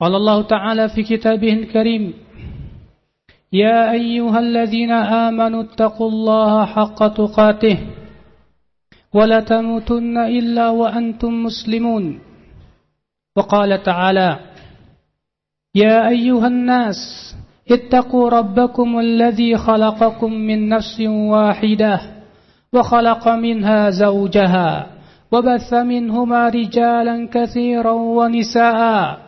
قال الله تعالى في كتابه الكريم يا أيها الذين آمنوا اتقوا الله حق تقاته ولا تموتن إلا وأنتم مسلمون. وقال تعالى يا أيها الناس اتقوا ربكم الذي خلقكم من نفس واحدة وخلق منها زوجها وبث منهما رجالا كثيرا ونساء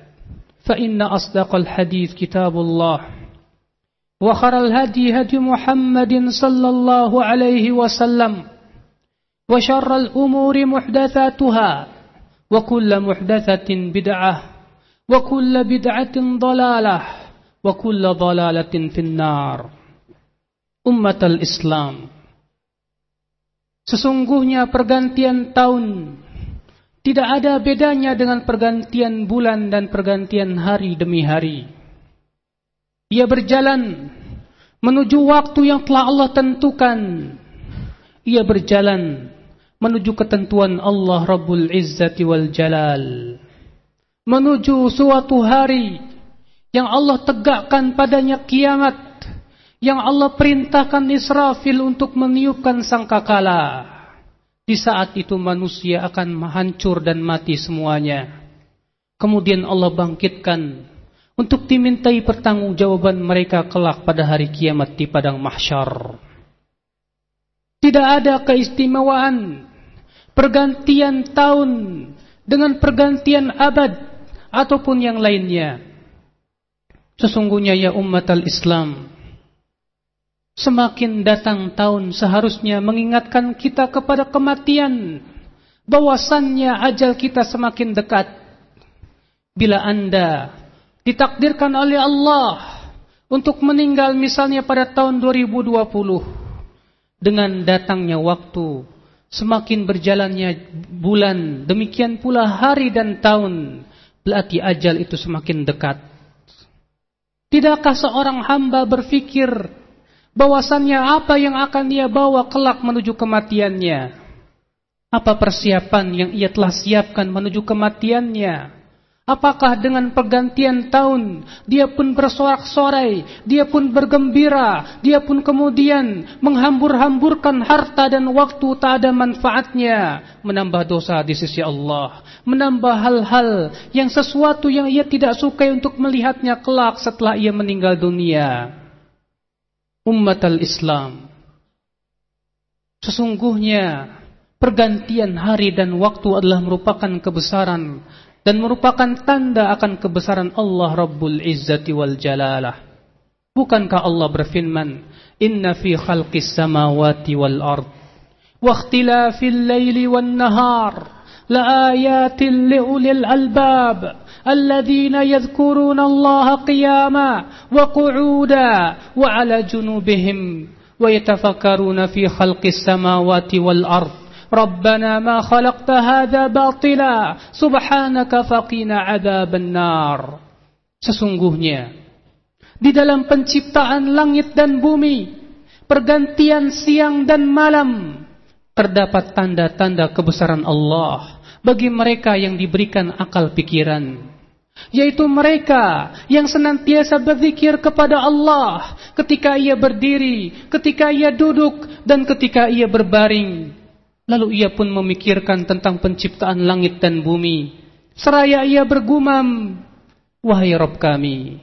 فإن أصدق الحديث كتاب الله. وخر الهدي هدي محمد صلى الله عليه وسلم. وشر الأمور محدثاتها. وكل محدثة بدعة. وكل بدعة ضلالة. وكل ضلالة في النار. أمة الإسلام. Sesungguhnya pergantian tahun tidak ada bedanya dengan pergantian bulan dan pergantian hari demi hari. Ia berjalan menuju waktu yang telah Allah tentukan. Ia berjalan menuju ketentuan Allah Rabbul Izzati wal Jalal. Menuju suatu hari yang Allah tegakkan padanya kiamat. Yang Allah perintahkan Israfil untuk meniupkan sangkakala. Di saat itu manusia akan hancur dan mati semuanya. Kemudian Allah bangkitkan untuk dimintai pertanggungjawaban mereka kelak pada hari kiamat di padang mahsyar. Tidak ada keistimewaan pergantian tahun dengan pergantian abad ataupun yang lainnya. Sesungguhnya ya umat al-Islam, Semakin datang tahun seharusnya mengingatkan kita kepada kematian. Bahwasannya ajal kita semakin dekat. Bila anda ditakdirkan oleh Allah untuk meninggal misalnya pada tahun 2020. Dengan datangnya waktu, semakin berjalannya bulan, demikian pula hari dan tahun. Berarti ajal itu semakin dekat. Tidakkah seorang hamba berfikir bahwasannya apa yang akan dia bawa kelak menuju kematiannya. Apa persiapan yang ia telah siapkan menuju kematiannya? Apakah dengan pergantian tahun dia pun bersorak-sorai, dia pun bergembira, dia pun kemudian menghambur-hamburkan harta dan waktu tak ada manfaatnya, menambah dosa di sisi Allah, menambah hal-hal yang sesuatu yang ia tidak sukai untuk melihatnya kelak setelah ia meninggal dunia umat al-Islam. Sesungguhnya pergantian hari dan waktu adalah merupakan kebesaran dan merupakan tanda akan kebesaran Allah Rabbul Izzati wal Jalalah. Bukankah Allah berfirman, "Inna fi khalqis samawati wal ard wa ikhtilafil laili wan nahar laayatin liulil albab." الذين يذكرون الله قياما وقعودا وعلى جنوبهم ويتفكرون في خلق السماوات والأرض ربنا ما خلقت هذا باطلا سبحانك فقنا عذاب النار Sesungguhnya di dalam penciptaan langit dan bumi pergantian siang dan malam terdapat tanda-tanda kebesaran Allah bagi mereka yang diberikan akal pikiran yaitu mereka yang senantiasa berzikir kepada Allah ketika ia berdiri, ketika ia duduk dan ketika ia berbaring. Lalu ia pun memikirkan tentang penciptaan langit dan bumi. Seraya ia bergumam, Wahai Rob kami,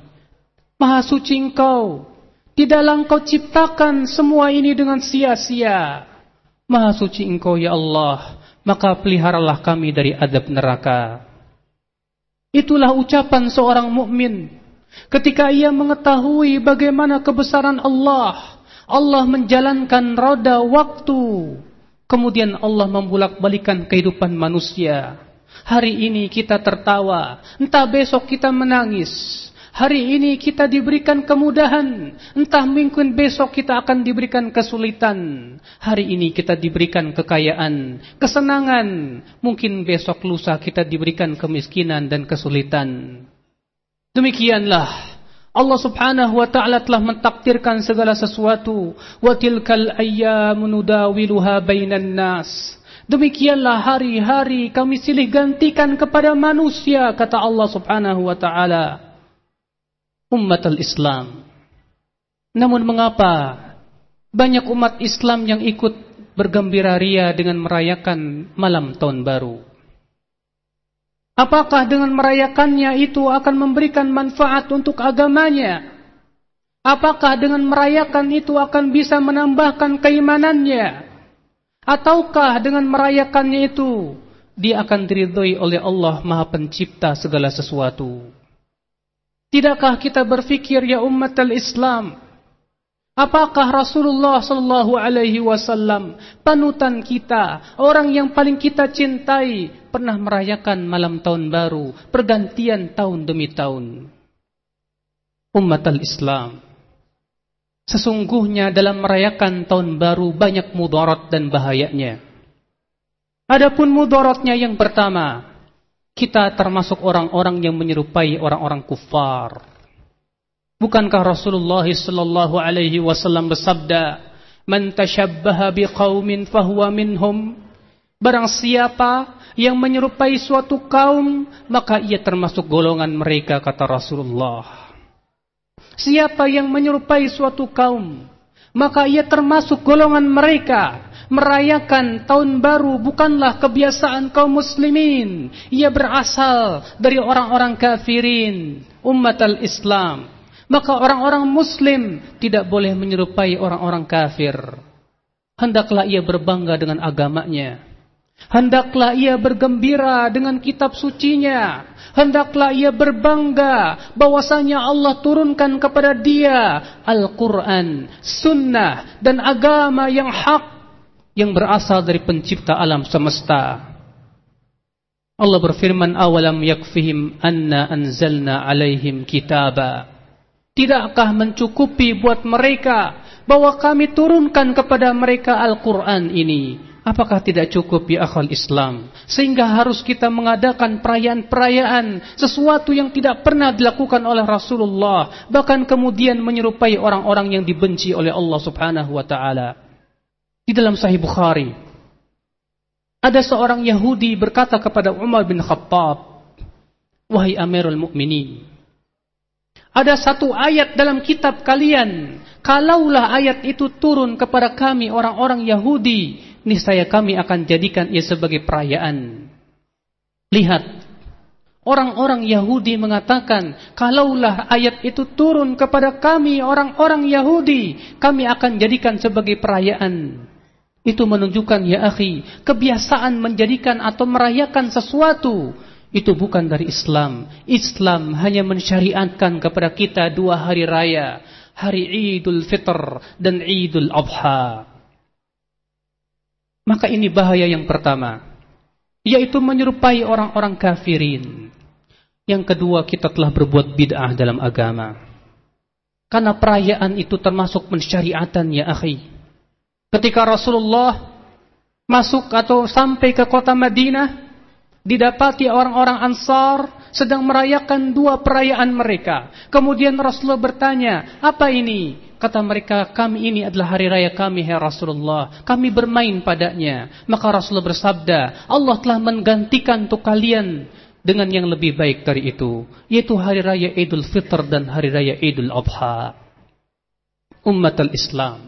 Maha suci engkau. Tidaklah engkau ciptakan semua ini dengan sia-sia. Maha suci engkau ya Allah. Maka peliharalah kami dari adab neraka. Itulah ucapan seorang mukmin ketika ia mengetahui bagaimana kebesaran Allah. Allah menjalankan roda waktu. Kemudian Allah membulak-balikan kehidupan manusia. Hari ini kita tertawa, entah besok kita menangis. Hari ini kita diberikan kemudahan, entah mungkin besok kita akan diberikan kesulitan. Hari ini kita diberikan kekayaan, kesenangan, mungkin besok lusa kita diberikan kemiskinan dan kesulitan. Demikianlah Allah Subhanahu wa taala telah mentakdirkan segala sesuatu. Wa tilkal ayyamu nudawiluha bainan nas. Demikianlah hari-hari kami silih gantikan kepada manusia kata Allah Subhanahu wa taala. Umat al-Islam. Namun mengapa banyak umat Islam yang ikut bergembira ria dengan merayakan malam tahun baru? Apakah dengan merayakannya itu akan memberikan manfaat untuk agamanya? Apakah dengan merayakan itu akan bisa menambahkan keimanannya? Ataukah dengan merayakannya itu dia akan diridhoi oleh Allah Maha Pencipta segala sesuatu? Tidakkah kita berfikir ya umat al-Islam Apakah Rasulullah sallallahu alaihi wasallam panutan kita, orang yang paling kita cintai, pernah merayakan malam tahun baru, pergantian tahun demi tahun? Umat al-Islam. Sesungguhnya dalam merayakan tahun baru banyak mudarat dan bahayanya. Adapun mudaratnya yang pertama, kita termasuk orang-orang yang menyerupai orang-orang kufar. Bukankah Rasulullah sallallahu alaihi wasallam bersabda, "Man tashabbaha biqaumin fahuwa minhum." Barang siapa yang menyerupai suatu kaum, maka ia termasuk golongan mereka kata Rasulullah. Siapa yang menyerupai suatu kaum, maka ia termasuk golongan mereka. Merayakan tahun baru bukanlah kebiasaan kaum muslimin. Ia berasal dari orang-orang kafirin, umat al-Islam. Maka orang-orang muslim tidak boleh menyerupai orang-orang kafir. Hendaklah ia berbangga dengan agamanya. Hendaklah ia bergembira dengan kitab sucinya. Hendaklah ia berbangga bahwasanya Allah turunkan kepada dia Al-Quran, Sunnah, dan agama yang hak yang berasal dari pencipta alam semesta. Allah berfirman, awalam yakfihim anna anzalna alaihim kitaba Tidakkah mencukupi buat mereka bahwa kami turunkan kepada mereka Al-Quran ini? Apakah tidak cukup ya akal Islam? Sehingga harus kita mengadakan perayaan-perayaan sesuatu yang tidak pernah dilakukan oleh Rasulullah. Bahkan kemudian menyerupai orang-orang yang dibenci oleh Allah subhanahu wa ta'ala. Di dalam Sahih Bukhari. Ada seorang Yahudi berkata kepada Umar bin Khattab. Wahai Amirul Mukminin, ada satu ayat dalam kitab kalian. Kalaulah ayat itu turun kepada kami orang-orang Yahudi, niscaya kami akan jadikan ia sebagai perayaan. Lihat, orang-orang Yahudi mengatakan, kalaulah ayat itu turun kepada kami orang-orang Yahudi, kami akan jadikan sebagai perayaan. Itu menunjukkan ya akhi, kebiasaan menjadikan atau merayakan sesuatu itu bukan dari Islam. Islam hanya mensyariatkan kepada kita dua hari raya, hari Idul Fitr dan Idul Adha. Maka ini bahaya yang pertama, yaitu menyerupai orang-orang kafirin. Yang kedua, kita telah berbuat bid'ah dalam agama. Karena perayaan itu termasuk mensyariatan ya akhi. Ketika Rasulullah masuk atau sampai ke kota Madinah, didapati orang-orang Ansar sedang merayakan dua perayaan mereka. Kemudian Rasulullah bertanya, apa ini? Kata mereka, kami ini adalah hari raya kami, hai Rasulullah. Kami bermain padanya. Maka Rasulullah bersabda, Allah telah menggantikan untuk kalian dengan yang lebih baik dari itu. Yaitu hari raya Idul Fitr dan hari raya Idul Adha. Umat al-Islam.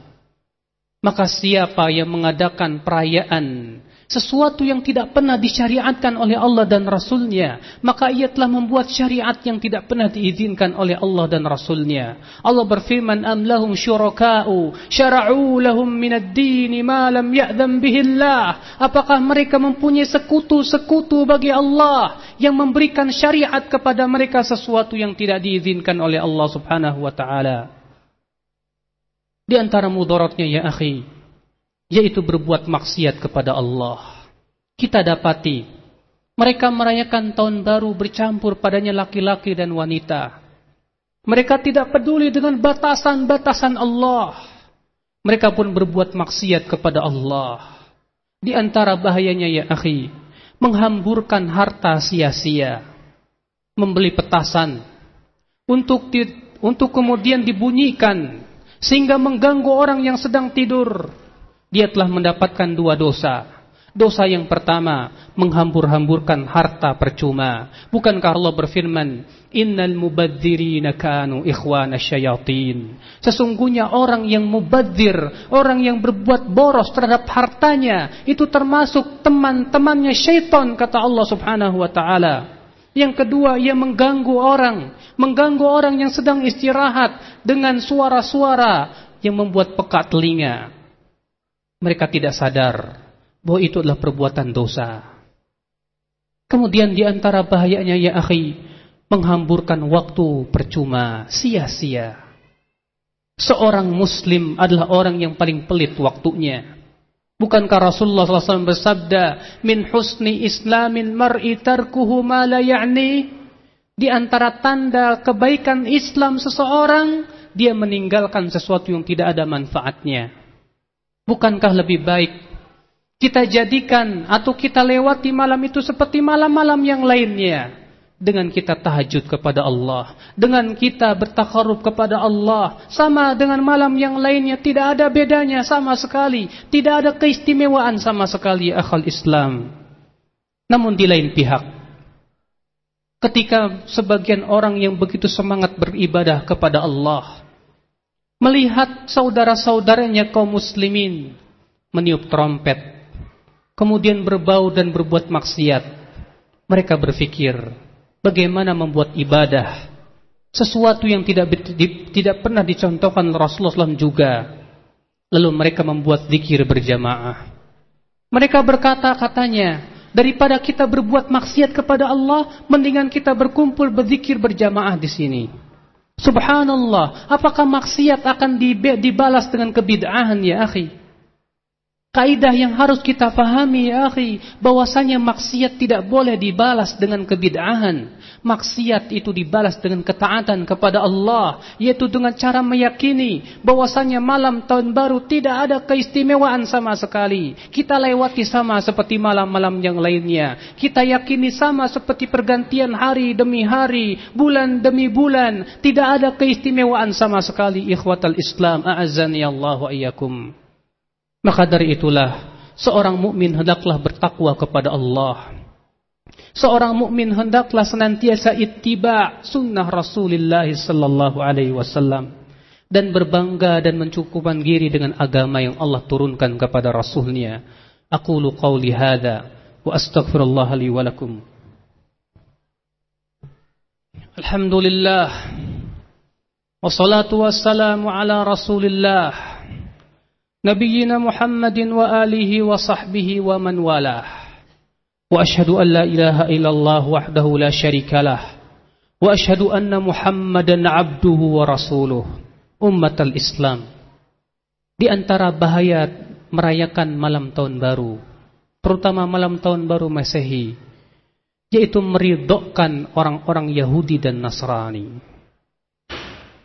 Maka siapa yang mengadakan perayaan sesuatu yang tidak pernah disyariatkan oleh Allah dan Rasulnya, maka ia telah membuat syariat yang tidak pernah diizinkan oleh Allah dan Rasulnya. Allah berfirman, Am lahum syuraka'u, syara'u lahum minad dini ma lam bihillah. Apakah mereka mempunyai sekutu-sekutu bagi Allah yang memberikan syariat kepada mereka sesuatu yang tidak diizinkan oleh Allah subhanahu wa ta'ala. Di antara mudaratnya ya akhi, yaitu berbuat maksiat kepada Allah. Kita dapati mereka merayakan tahun baru bercampur padanya laki-laki dan wanita. Mereka tidak peduli dengan batasan-batasan Allah. Mereka pun berbuat maksiat kepada Allah. Di antara bahayanya ya akhi, menghamburkan harta sia-sia, membeli petasan untuk di, untuk kemudian dibunyikan sehingga mengganggu orang yang sedang tidur dia telah mendapatkan dua dosa. Dosa yang pertama, menghambur-hamburkan harta percuma. Bukankah Allah berfirman, Innal mubadzirina kanu ikhwana syayatin. Sesungguhnya orang yang mubadzir, orang yang berbuat boros terhadap hartanya, itu termasuk teman-temannya syaitan, kata Allah subhanahu wa ta'ala. Yang kedua, ia mengganggu orang. Mengganggu orang yang sedang istirahat dengan suara-suara yang membuat pekat telinga mereka tidak sadar bahwa itu adalah perbuatan dosa. Kemudian di antara bahayanya ya akhi, menghamburkan waktu percuma, sia-sia. Seorang muslim adalah orang yang paling pelit waktunya. Bukankah Rasulullah SAW bersabda, Min husni islamin mar'i tarkuhu ma la ya'ni? Di antara tanda kebaikan Islam seseorang, dia meninggalkan sesuatu yang tidak ada manfaatnya. Bukankah lebih baik kita jadikan atau kita lewati malam itu seperti malam-malam yang lainnya dengan kita tahajud kepada Allah, dengan kita bertakarub kepada Allah, sama dengan malam yang lainnya tidak ada bedanya sama sekali, tidak ada keistimewaan sama sekali akal Islam. Namun di lain pihak, ketika sebagian orang yang begitu semangat beribadah kepada Allah, melihat saudara-saudaranya kaum muslimin meniup trompet, kemudian berbau dan berbuat maksiat. Mereka berpikir, bagaimana membuat ibadah sesuatu yang tidak tidak pernah dicontohkan Rasulullah SAW juga. Lalu mereka membuat zikir berjamaah. Mereka berkata katanya, daripada kita berbuat maksiat kepada Allah, mendingan kita berkumpul berzikir berjamaah di sini. Subhanallah, apakah maksiat akan dibalas dengan kebid'ahan ya akhi? Kaidah yang harus kita fahami ya akhi, bahwasanya maksiat tidak boleh dibalas dengan kebid'ahan. Maksiat itu dibalas dengan ketaatan kepada Allah, yaitu dengan cara meyakini bahwasanya malam tahun baru tidak ada keistimewaan sama sekali. Kita lewati sama seperti malam-malam yang lainnya. Kita yakini sama seperti pergantian hari demi hari, bulan demi bulan, tidak ada keistimewaan sama sekali ikhwatal Islam. A'azzani Allah wa iyyakum. Maka dari itulah seorang mukmin hendaklah bertakwa kepada Allah. Seorang mukmin hendaklah senantiasa ittiba sunnah Rasulullah sallallahu alaihi wasallam dan berbangga dan mencukupkan diri dengan agama yang Allah turunkan kepada rasulnya. Aqulu qawli hadza wa astaghfirullah li wa lakum. Alhamdulillah. Wassalatu wassalamu ala Rasulillah. نبينا محمد وآله وصحبه ومن والاه وأشهد أن لا إله إلا الله وحده لا شريك له وأشهد أن محمدا عبده ورسوله أمة الإسلام Di antara bahaya merayakan malam tahun baru, terutama malam tahun baru Masehi, yaitu meridokkan orang-orang Yahudi dan Nasrani.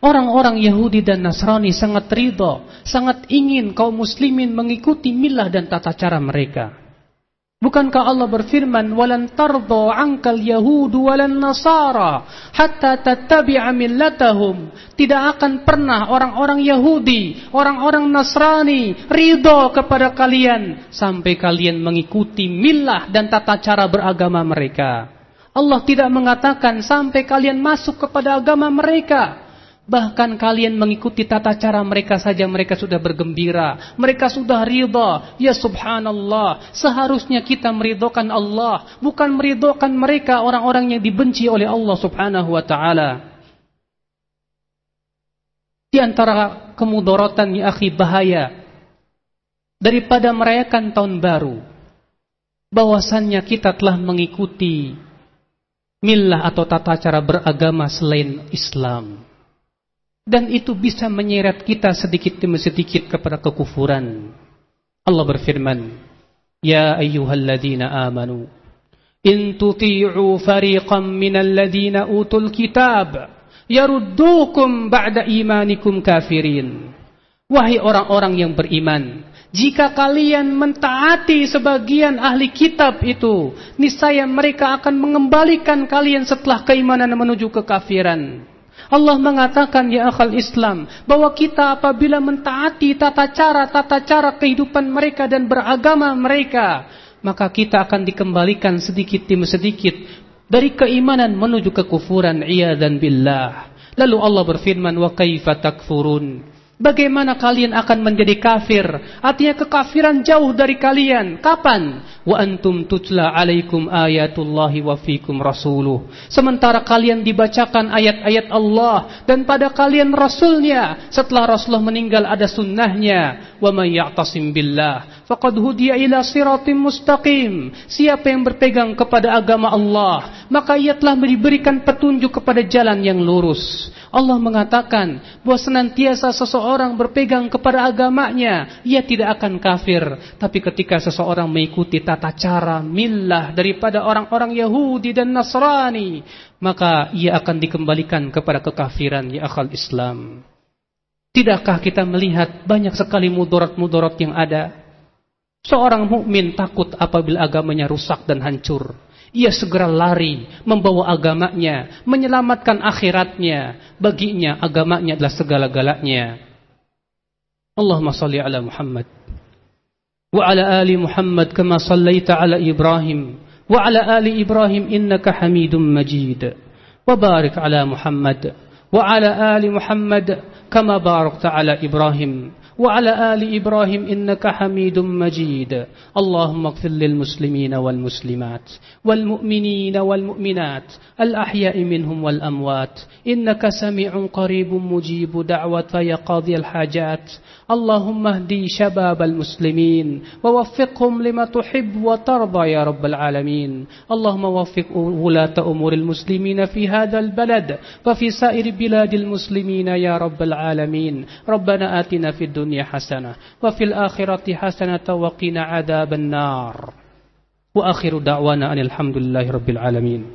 Orang-orang Yahudi dan Nasrani sangat ridho, sangat ingin kaum muslimin mengikuti milah dan tata cara mereka. Bukankah Allah berfirman, "Walan tardo ankal yahudu walan nasara hatta tattabi'a millatahum." Tidak akan pernah orang-orang Yahudi, orang-orang Nasrani ridho kepada kalian sampai kalian mengikuti milah dan tata cara beragama mereka. Allah tidak mengatakan sampai kalian masuk kepada agama mereka. Bahkan kalian mengikuti tata cara mereka saja mereka sudah bergembira. Mereka sudah ridha. Ya subhanallah. Seharusnya kita meridhokan Allah. Bukan meridhokan mereka orang-orang yang dibenci oleh Allah subhanahu wa ta'ala. Di antara kemudorotan ya akhi bahaya. Daripada merayakan tahun baru. Bahwasannya kita telah mengikuti milah atau tata cara beragama selain Islam dan itu bisa menyeret kita sedikit demi sedikit kepada kekufuran. Allah berfirman, "Ya ayyuhalladzina amanu, in tuti'u fariqam minal ladzina utul kitab yaruddukum ba'da imanikum kafirin." Wahai orang-orang yang beriman, jika kalian mentaati sebagian ahli kitab itu, niscaya mereka akan mengembalikan kalian setelah keimanan menuju kekafiran. Allah mengatakan ya akal Islam bahwa kita apabila mentaati tata cara tata cara kehidupan mereka dan beragama mereka maka kita akan dikembalikan sedikit demi sedikit dari keimanan menuju kekufuran iya dan billah. Lalu Allah berfirman wa kaifa takfurun Bagaimana kalian akan menjadi kafir? Artinya kekafiran jauh dari kalian. Kapan? Wa antum tutla alaikum ayatullahi wa fikum rasuluh. Sementara kalian dibacakan ayat-ayat Allah dan pada kalian rasulnya. Setelah Rasulullah meninggal ada sunnahnya. Wa man ya'tasim billah faqad hudiya ila siratim mustaqim. Siapa yang berpegang kepada agama Allah, maka ia telah diberikan petunjuk kepada jalan yang lurus. Allah mengatakan bahwa senantiasa seseorang berpegang kepada agamanya, ia tidak akan kafir. Tapi ketika seseorang mengikuti tata cara milah daripada orang-orang Yahudi dan Nasrani, maka ia akan dikembalikan kepada kekafiran ya akal Islam. Tidakkah kita melihat banyak sekali mudarat-mudarat yang ada? Seorang mukmin takut apabila agamanya rusak dan hancur ia segera lari membawa agamanya, menyelamatkan akhiratnya. Baginya agamanya adalah segala-galanya. Allahumma salli ala Muhammad. Wa ala ali Muhammad kama sallaita ala Ibrahim. Wa ala ali Ibrahim innaka hamidun majid. Wa barik ala Muhammad. Wa ala ali Muhammad kama barakta ala Ibrahim. وعلى آل إبراهيم إنك حميد مجيد. اللهم اغفر للمسلمين والمسلمات والمؤمنين والمؤمنات الأحياء منهم والأموات. إنك سميع قريب مجيب دعوة يا قاضي الحاجات. اللهم اهدي شباب المسلمين ووفقهم لما تحب وترضى يا رب العالمين. اللهم وفق ولاة أمور المسلمين في هذا البلد وفي سائر بلاد المسلمين يا رب العالمين. ربنا آتنا في الدنيا حسنة وفي الآخرة حسنة وقنا عذاب النار. وآخر دعوانا أن الحمد لله رب العالمين.